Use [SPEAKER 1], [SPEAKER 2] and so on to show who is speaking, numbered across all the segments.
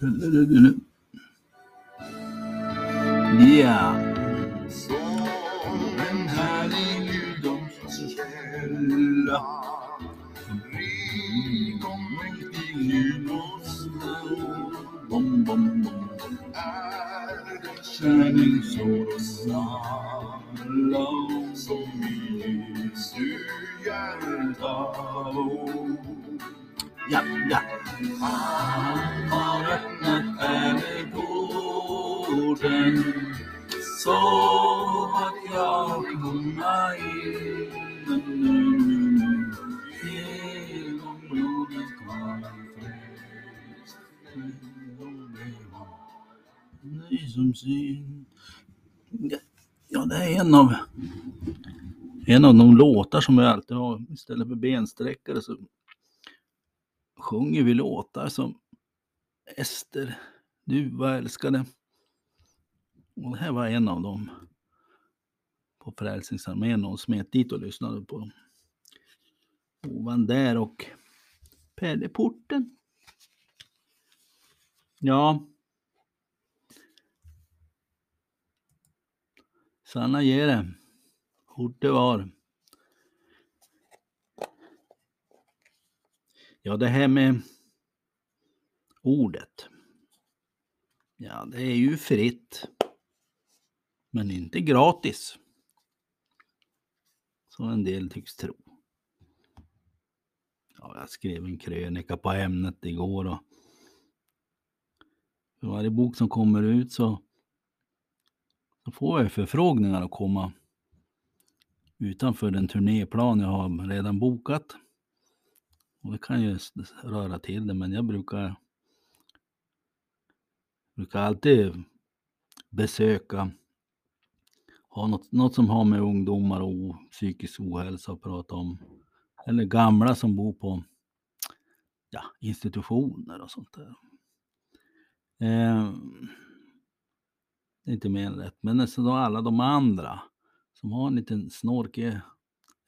[SPEAKER 1] Ja.
[SPEAKER 2] Som en härlig juldomskälla Rik och mäktig juldomsstund
[SPEAKER 1] Bom, bom, bom.
[SPEAKER 2] är den kärlek som
[SPEAKER 1] syn. Ja, Ja, det är en av, en av de låtar som vi alltid har. Istället för bensträckare så sjunger vi låtar som Ester, du var älskade. Och det här var en av dem. På Frälsningsarmén och smet dit och lyssnade på Ovan där och Pärleporten. Ja. Sanna ger det. Fort det var. Ja, det här med ordet. Ja, det är ju fritt. Men inte gratis. Som en del tycks tro. Ja, jag skrev en krönika på ämnet igår och för varje bok som kommer ut så, då får jag förfrågningar att komma utanför den turnéplan jag har redan bokat. Och det kan ju röra till det, men jag brukar, brukar alltid besöka, ha något, något som har med ungdomar och psykisk ohälsa att prata om. Eller gamla som bor på ja, institutioner och sånt där. Eh, inte mer än rätt. Men alltså då alla de andra som har en liten snorkig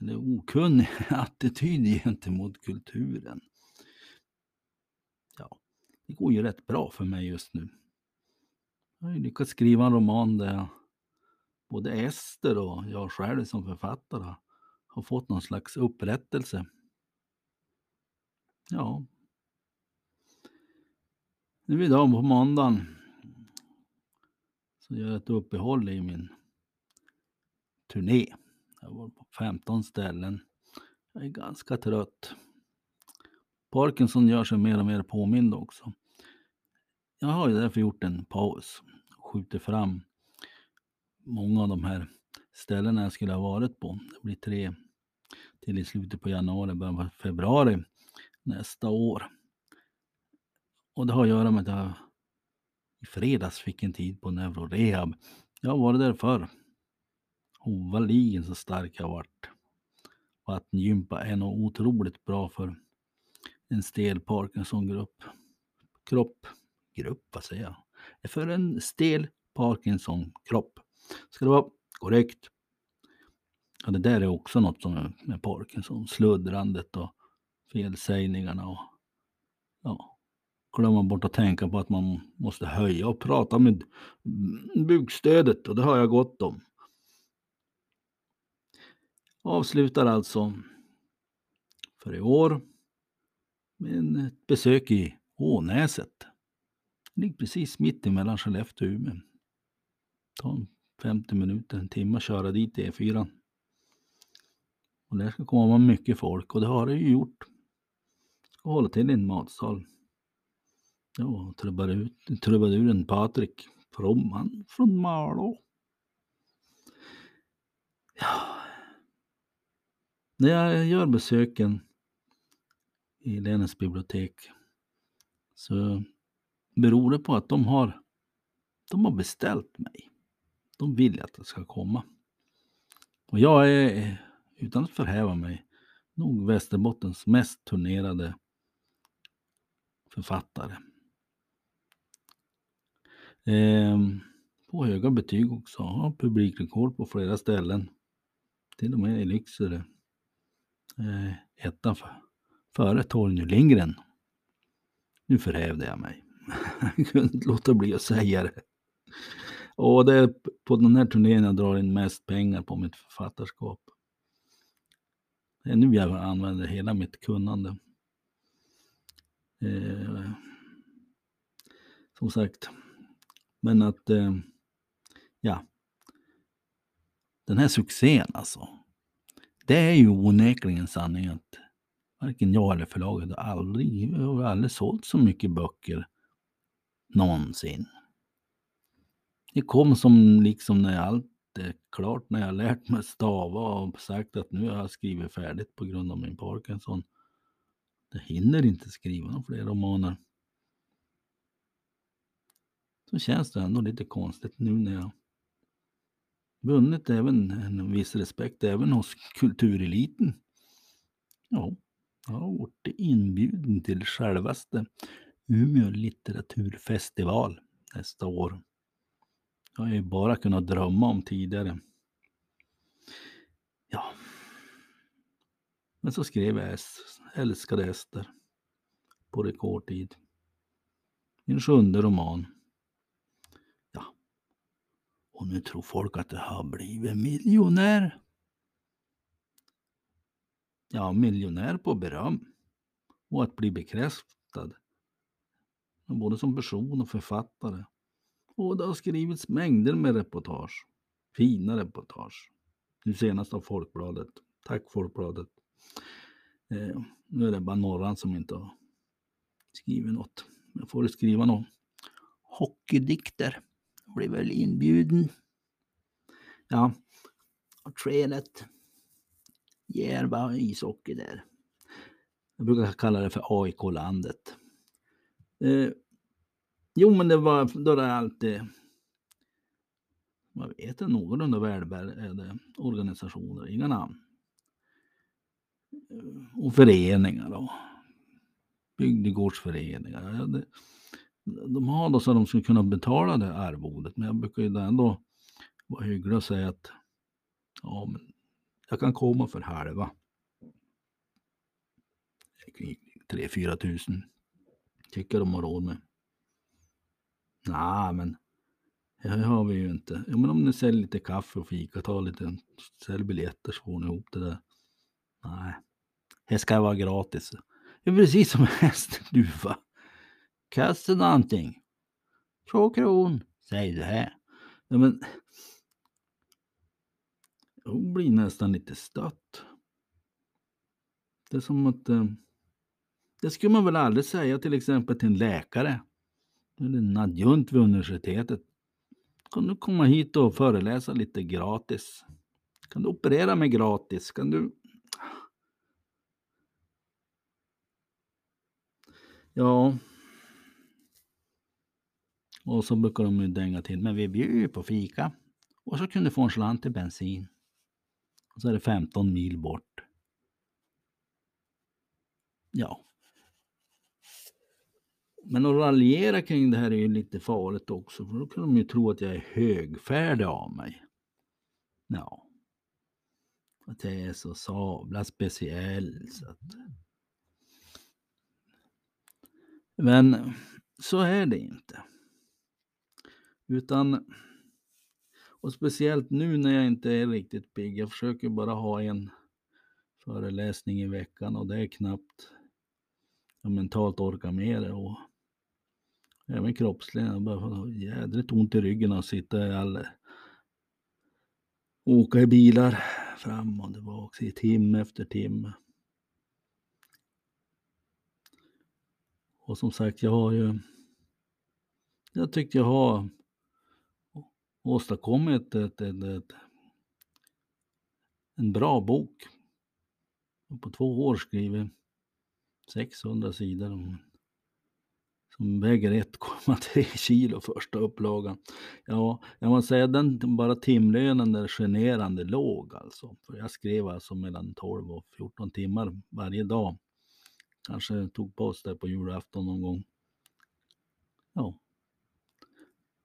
[SPEAKER 1] eller okunnig attityd gentemot kulturen. Ja, det går ju rätt bra för mig just nu. Jag har ju lyckats skriva en roman där både Ester och jag själv som författare har fått någon slags upprättelse. Ja. Nu idag på måndagen så gör ett uppehåll i min turné. Jag var på 15 ställen. Jag är ganska trött. Parkinson gör sig mer och mer påmind också. Jag har ju därför gjort en paus. Skjuter fram många av de här ställena jag skulle ha varit på. Det blir tre till i slutet på januari, början på februari nästa år. Och det har att göra med att jag i fredags fick en tid på neurorehab. Jag har varit där förr. Ovaligen så stark jag varit. Vattengympa är nog otroligt bra för en stel Parkinson-grupp. Kropp. Grupp, vad säger jag? För en stel Parkinson-kropp. Ska det vara korrekt. Ja, det där är också något som är med Parkinson. Sluddrandet och felsägningarna och ja, glömma bort att tänka på att man måste höja och prata med bukstödet och det har jag gott om. Avslutar alltså för i år med ett besök i Ånäset. Det ligger precis mitt emellan Skellefteå och Umeå. Det tar 50 minuter, en timme att köra dit E4. Och där ska komma mycket folk och det har det ju gjort. Ska hålla till i en matsal. Ja, trubaduren Patrik Fromman från Malå. Ja. När jag gör besöken i länets bibliotek så beror det på att de har, de har beställt mig. De vill att jag ska komma. Och jag är, utan att förhäva mig, nog Västerbottens mest turnerade författare. Ehm, på höga betyg också. Ja, publikrekord på flera ställen. Till och med i Lycksele. Eh, ettan för, före Torgny Lindgren. Nu förhävde jag mig. Jag kunde inte låta bli att säga det. Och det är på den här turnén jag drar in mest pengar på mitt författarskap. Det är nu jag använder hela mitt kunnande. Eh, som sagt, men att, eh, ja. Den här succén alltså. Det är ju onekligen sanning att varken jag eller förlaget har aldrig, har aldrig sålt så mycket böcker någonsin. Det kom som liksom när allt är klart, när jag lärt mig stava och sagt att nu har jag skrivit färdigt på grund av min Parkinson. Jag hinner inte skriva några fler romaner. Så känns det ändå lite konstigt nu när jag vunnit även en viss respekt även hos kultureliten. Ja, jag har varit inbjuden till självaste Umeå litteraturfestival nästa år. Jag har ju bara kunnat drömma om tidigare. Ja. Men så skrev jag Älskade Ester på rekordtid. Min sjunde roman. Och nu tror folk att jag har blivit miljonär. Ja, miljonär på beröm. Och att bli bekräftad. Både som person och författare. Och det har skrivits mängder med reportage. Fina reportage. Nu senast av Folkbladet. Tack Folkbladet. Eh, nu är det bara Norran som inte har skrivit något. Jag får skriva någon hockeydikter. Jag väl inbjuden. Ja, och tränat Järva ishockey där. Jag brukar kalla det för AIK-landet. Eh, jo, men det var då det alltid eh, vad vet jag, någorlunda välbärgade organisationer, inga namn. Eh, och föreningar då. bygdegårdsföreningar. De har då så att de skulle kunna betala det arvodet, men jag brukar ju ändå vara hygglig och säga att ja, men jag kan komma för halva. 3-4 tusen. Tycker de har råd med. Nej, men det har vi ju inte. Ja, men om ni säljer lite kaffe och fika, ta lite, sälj biljetter så får ni ihop det där. Nej, det ska vara gratis. Det är precis som hästduva. Kasta någonting. Två kron, säg det här. Ja, men hon blir nästan lite stött. Det är som att eh, det skulle man väl aldrig säga till exempel till en läkare eller en adjunkt vid universitetet. Kan du komma hit och föreläsa lite gratis? Kan du operera mig gratis? Kan du... Ja. Och så brukar de ju dänga till. Men vi bjuder ju på fika. Och så kunde få en slant till bensin. Och så är det 15 mil bort. Ja. Men att raljera kring det här är ju lite farligt också, för då kan de ju tro att jag är högfärdig av mig. Ja. Att jag är så sabla speciell så att... Men så är det inte. Utan och speciellt nu när jag inte är riktigt pigg. Jag försöker bara ha en föreläsning i veckan och det är knappt jag mentalt orkar med det. Och även kroppsligen. Jag börjar få jädrigt ont i ryggen och sitta i all... Åka i bilar fram och tillbaka i timme efter timme. Och som sagt, jag har ju... Jag tyckte jag har åstadkommit ett, ett, ett, en bra bok. På två år skriver 600 sidor som väger 1,3 kilo första upplagan. Ja, jag måste säga den bara timlönen är generande låg alltså. För jag skrev alltså mellan 12 och 14 timmar varje dag. Kanske tog paus där på julafton någon gång. Ja,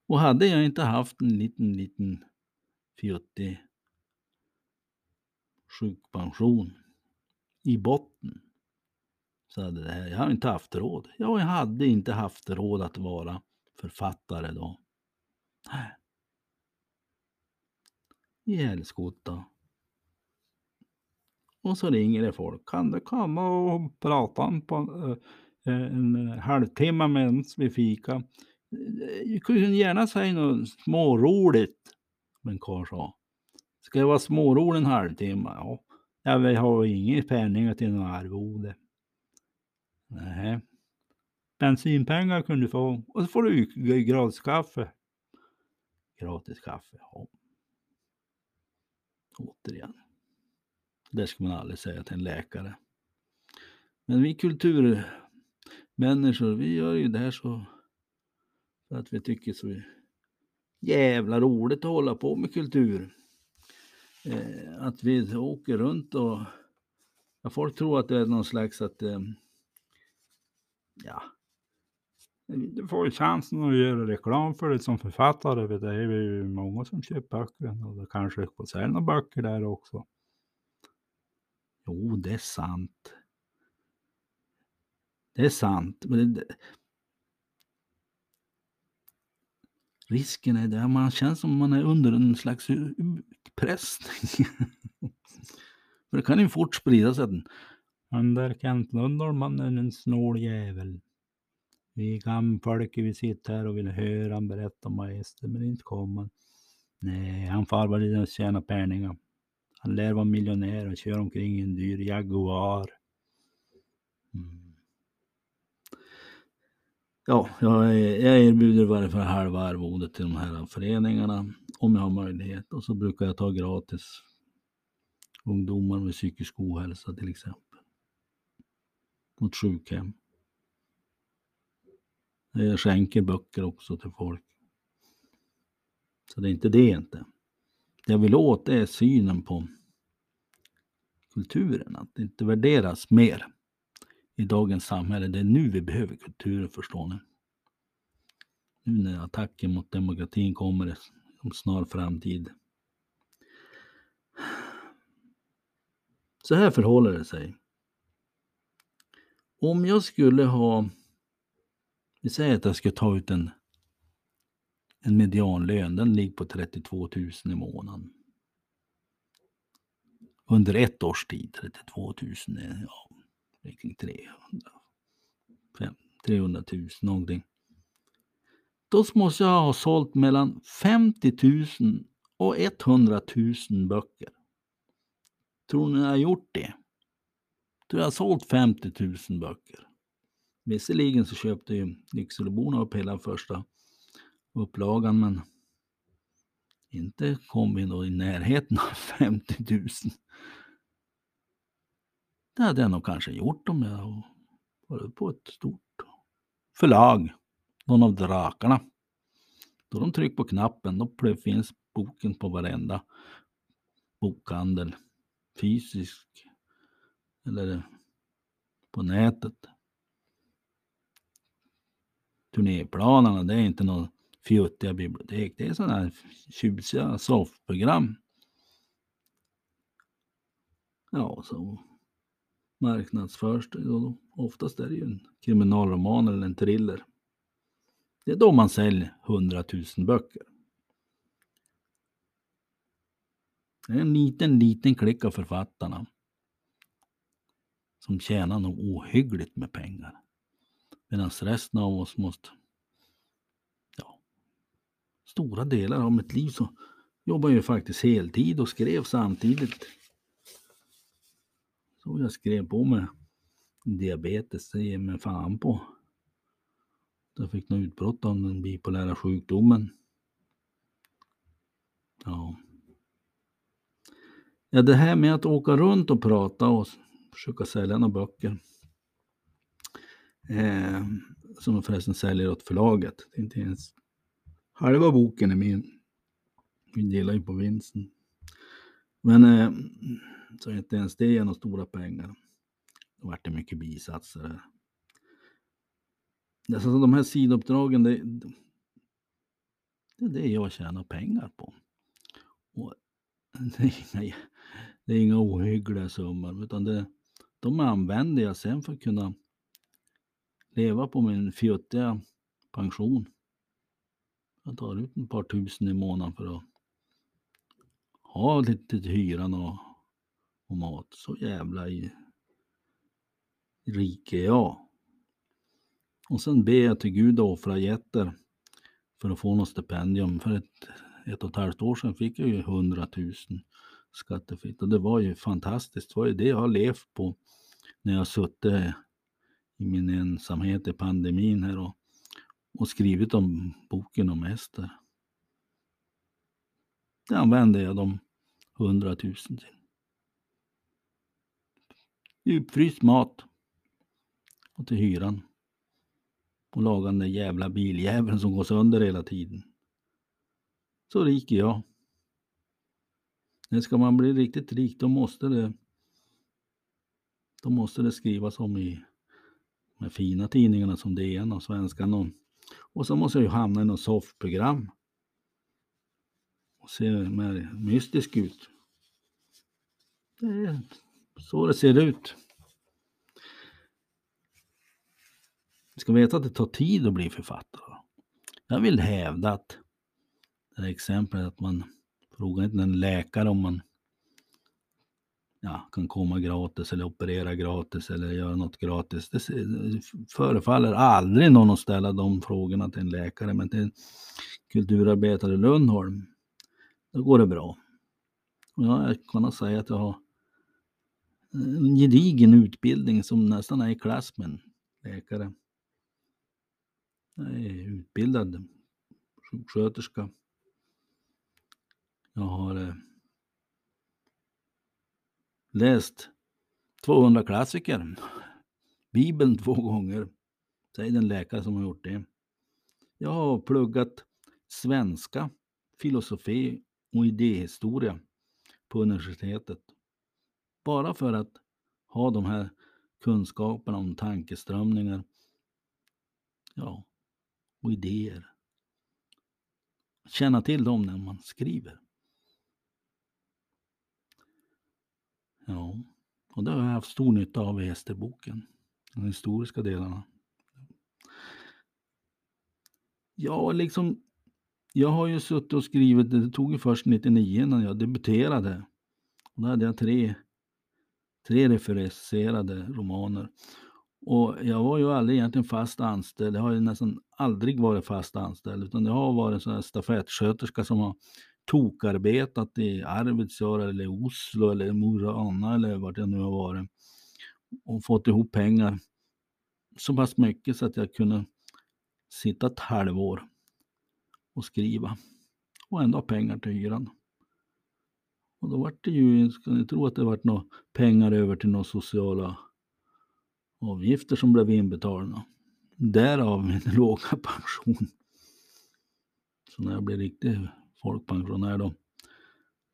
[SPEAKER 1] och hade jag inte haft en liten, liten fjuttig sjukpension i botten Så hade det här, jag hade inte haft råd. Ja, jag hade inte haft råd att vara författare då. Nej. I helskotta. Och så ringer det folk. Kan du komma och prata en, på, eh, en halvtimme medan vi fika? Du kunde gärna säga något småroligt. Men karl sa. Ska jag vara smårolig en halvtimme? Ja. Jag har inga pengar till något arvode. Nej. Bensinpengar kunde du få. Och så får du gratis kaffe. Gratis kaffe, ja. Återigen. Det ska man aldrig säga till en läkare. Men vi kulturmänniskor, vi gör ju det här så för att vi tycker så jävla roligt att hålla på med kultur. Eh, att vi åker runt och ja, folk tror att det är någon slags att eh, ja, du får ju chansen att göra reklam för det som författare. Det är ju många som köper böcker och det kanske får sälja några böcker där också. Jo, det är sant. Det är sant. Men det, risken är där man känns som man är under en slags utpressning. För det kan ju fort sprida sig Under den där Kent Lundholm, är en snål jävel. Vi gammelfolket, vi sitter här och vill höra han berätta om magister, men inte kommer Nej, han far bara dit och tjänar pengar. Han lär vara miljonär och kör omkring i en dyr Jaguar. Mm. Ja, jag, jag erbjuder i varje fall halva arvodet till de här föreningarna om jag har möjlighet. Och så brukar jag ta gratis ungdomar med psykisk ohälsa till exempel. Mot sjukhem. Jag skänker böcker också till folk. Så det är inte det inte. Det jag vill åt är synen på kulturen, att det inte värderas mer i dagens samhälle. Det är nu vi behöver kulturen, förstår ni. Nu när attacken mot demokratin kommer om snar framtid. Så här förhåller det sig. Om jag skulle ha, vi säger att jag skulle ta ut en, en medianlön, den ligger på 32 000 i månaden. Under ett års tid, 32 000, ja, kring 300, 300 000 någonting. Då måste jag ha sålt mellan 50 000 och 100 000 böcker. Tror ni jag har gjort det? Tror jag har sålt 50 000 böcker. Visserligen så köpte ju Lyckseleborna upp hela första upplagan men inte kom vi då i närheten av 50 000. Det hade jag nog kanske gjort om jag varit på ett stort förlag. Någon av drakarna. Då de trycker på knappen, då finns boken på varenda bokhandel. Fysisk eller på nätet. Turnéplanerna, det är inte några fjuttiga bibliotek. Det är sådana här tjusiga soffprogram. Ja, så marknadsförs det. Oftast är det ju en kriminalroman eller en thriller. Det är då man säljer 100 000 böcker. Det är en liten, liten klick av författarna som tjänar nog ohyggligt med pengar. Medan resten av oss måste, ja, stora delar av mitt liv så jobbar jag faktiskt heltid och skrev samtidigt. Så jag skrev på med diabetes, det ger mig fan på. Jag fick något utbrott av den bipolära sjukdomen. Ja. Ja, det här med att åka runt och prata och försöka sälja några böcker. Eh, som de förresten säljer åt förlaget. Det är inte ens halva boken är min. Vi delar ju på vinsten. Men eh, så inte ens det ger några stora pengar. Då vart det mycket bisatser. Alltså, de här sidouppdragen, det, det är det jag tjänar pengar på. Och det, är inga, det är inga ohyggliga summor, utan det, de använder jag sen för att kunna leva på min fjuttiga pension. Jag tar ut ett par tusen i månaden för att ha lite till hyran och, och mat. Så jävla i, rik är jag. Och sen ber jag till Gud att offra getter för att få något stipendium. För ett, ett och ett halvt år sedan fick jag ju 100 000 skattefritt och det var ju fantastiskt. Det var ju det jag har levt på när jag suttit i min ensamhet i pandemin här och, och skrivit om boken om Ester. Det använde jag de 100 000 till. Djupfryst mat och till hyran och laga den där jävla biljäveln som går sönder hela tiden. Så rik är jag. Men ska man bli riktigt rik då måste det då måste det skrivas om i de fina tidningarna som DN och Svenskan och, och så måste jag ju hamna i något soffprogram Ser mer mystisk ut. Det är så det ser ut. Vi ska veta att det tar tid att bli författare. Jag vill hävda att det här exemplet att man frågar inte en läkare om man ja, kan komma gratis eller operera gratis eller göra något gratis. Det förefaller aldrig någon att ställa de frågorna till en läkare, men till en kulturarbetare i Lundholm, då går det bra. Och jag kan säga att jag har eh, en gedigen utbildning som nästan är i klass med en läkare. Jag är utbildad sjuksköterska. Jag har eh, läst 200 klassiker. Bibeln två gånger. Säg den läkare som har gjort det. Jag har pluggat svenska, filosofi och idéhistoria på universitetet. Bara för att ha de här kunskaperna om tankeströmningar ja, och idéer. Känna till dem när man skriver. Ja, och det har jag haft stor nytta av i Esterboken. De historiska delarna. Ja, liksom. Jag har ju suttit och skrivit, det tog ju först 99 när jag debuterade. Och då hade jag tre, tre referenserade romaner. Och jag var ju aldrig egentligen fast anställd. Jag har ju nästan aldrig varit fast anställd, utan jag har varit en sån här stafettsköterska som har tokarbetat i Arvidsjaur eller Oslo eller Morana eller vart jag nu har varit och fått ihop pengar så pass mycket så att jag kunde sitta ett halvår och skriva och ändå ha pengar till hyran. Och då vart det ju, ska ni tro att det vart några pengar över till några sociala avgifter som blev inbetalda. Därav min låga pension. Så när jag blir riktig folkpensionär då,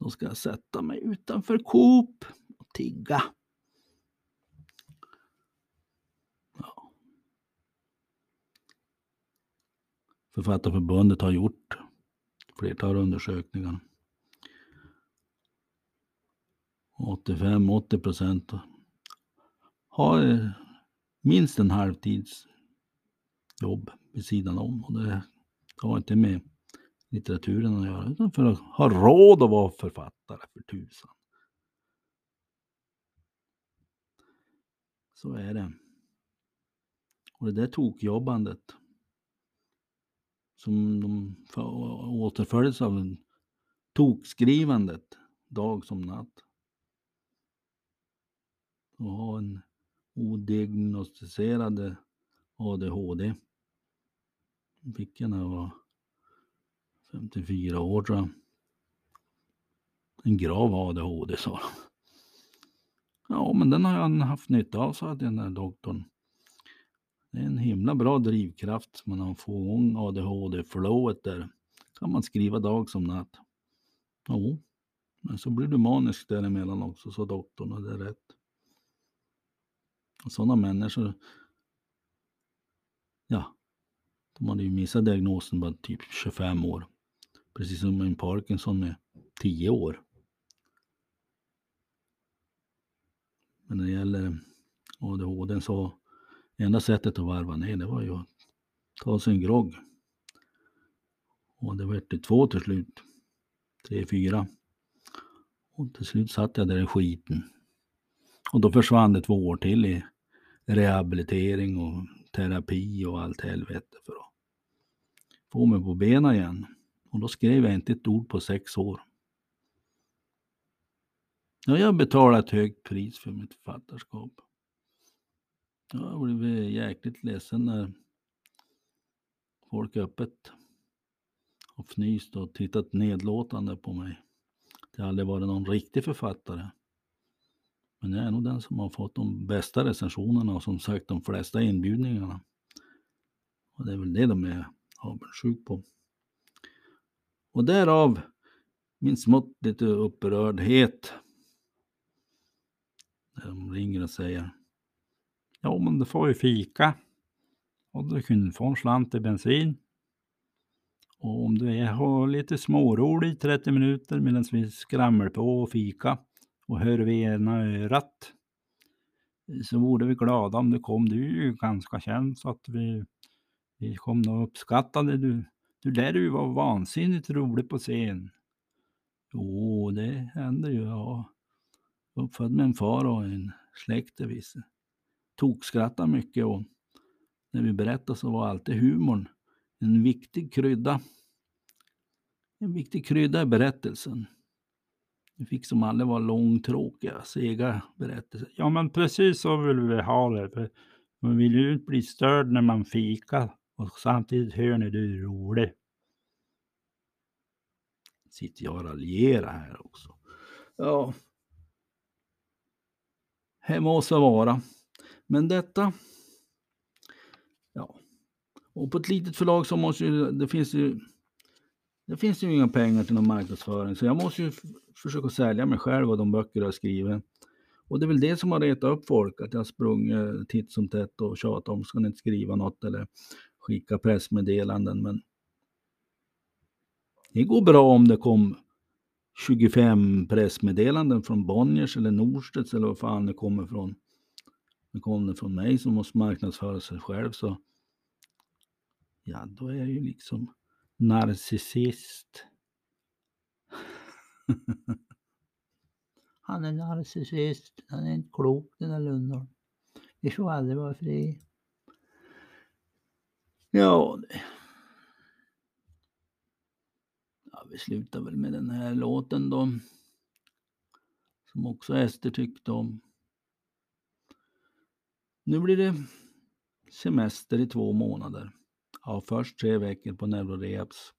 [SPEAKER 1] då ska jag sätta mig utanför Coop och tigga. Författarförbundet har gjort flertal undersökningar. 85-80 procent har minst en halvtids jobb vid sidan om och det har inte med litteraturen att göra, utan för att ha råd att vara författare för tusan. Så är det. Och det där tokjobbandet som de återföljdes av tokskrivandet dag som natt. Och ha en odiagnostiserad ADHD. Fick jag när jag var 54 år tror jag. En grav ADHD sa de. Ja, men den har jag haft nytta av, sa den där doktorn. Det är en himla bra drivkraft. Man har få igång ADHD-flowet där. kan man skriva dag som natt. Jo, men så blir du manisk däremellan också, sa doktorn och det är rätt. Och sådana människor, ja, de hade ju missat diagnosen bara typ 25 år. Precis som en Parkinson med 10 år. Men när det gäller ADHD så enda sättet att varva ner det var ju att ta sig en grogg. Och det vart två till slut. Tre, fyra. Och till slut satt jag där i skiten. Och då försvann det två år till i rehabilitering och terapi och allt helvete för att få mig på benen igen. Och då skrev jag inte ett ord på sex år. Ja, jag betalat ett högt pris för mitt författarskap. Jag har blivit eh, jäkligt ledsen när folk öppet och fnyst och tittat nedlåtande på mig. Det har aldrig varit någon riktig författare. Men jag är nog den som har fått de bästa recensionerna och som sagt de flesta inbjudningarna. Och det är väl det de är avundsjuk på. Och därav min smått lite upprördhet. När de ringer och säger Ja, men du får ju fika. Och du kunde få en slant i bensin. Och om du har lite småroligt i 30 minuter medan vi skramlar på och fika och hör vi ena örat så vore vi glada om du kom. Du är ju ganska känd så att vi, vi kommer nog uppskattade. Du, du lär ju vara vansinnigt rolig på scen. Jo, det händer ju. Ja. Uppfödd med en far och en släkt där tokskrattar mycket och när vi berättar så var alltid humorn en viktig krydda. En viktig krydda i berättelsen. Det fick som aldrig vara långtråkiga, sega berättelser. Ja, men precis så vill vi ha det. Man vill ju inte bli störd när man fikar och samtidigt hör ni du är rolig. Sitter jag och raljerar här också. Ja. Må så vara. Men detta. Ja. Och på ett litet förlag så måste ju, det finns ju det finns ju inga pengar till någon marknadsföring så jag måste ju försöka sälja mig själv och de böcker jag skriver. skrivit. Och det är väl det som har retat upp folk, att jag sprungit titt som tätt och tjatat om, ska ni inte skriva något eller skicka pressmeddelanden. Men det går bra om det kom 25 pressmeddelanden från Bonniers eller Norstedts eller vad fan det kommer från. Men Det från mig som måste marknadsföra sig själv så ja, då är jag ju liksom narcissist. Han är narcissist. Han är inte klok den där Lundholm. Vi får aldrig vara fri. Ja, det... ja, vi slutar väl med den här låten då. Som också Ester tyckte om. Nu blir det semester i två månader. Ja, först tre veckor på Neurorehabs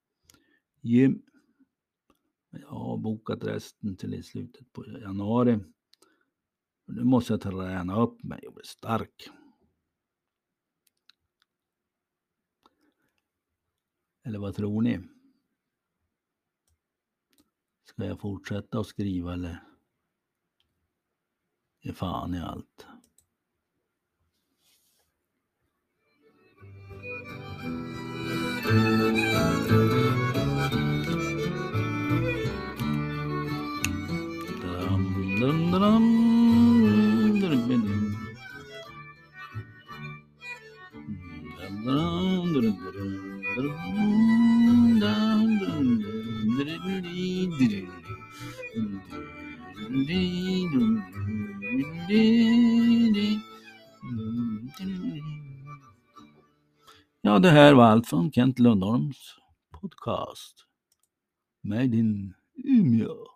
[SPEAKER 1] gym. Jag har bokat resten till i slutet på januari. Nu måste jag träna upp mig och bli stark. Eller vad tror ni? Ska jag fortsätta att skriva eller? Ge fan i allt. Ja, det här var allt från Kent Lundholms podcast. Made in Umeå.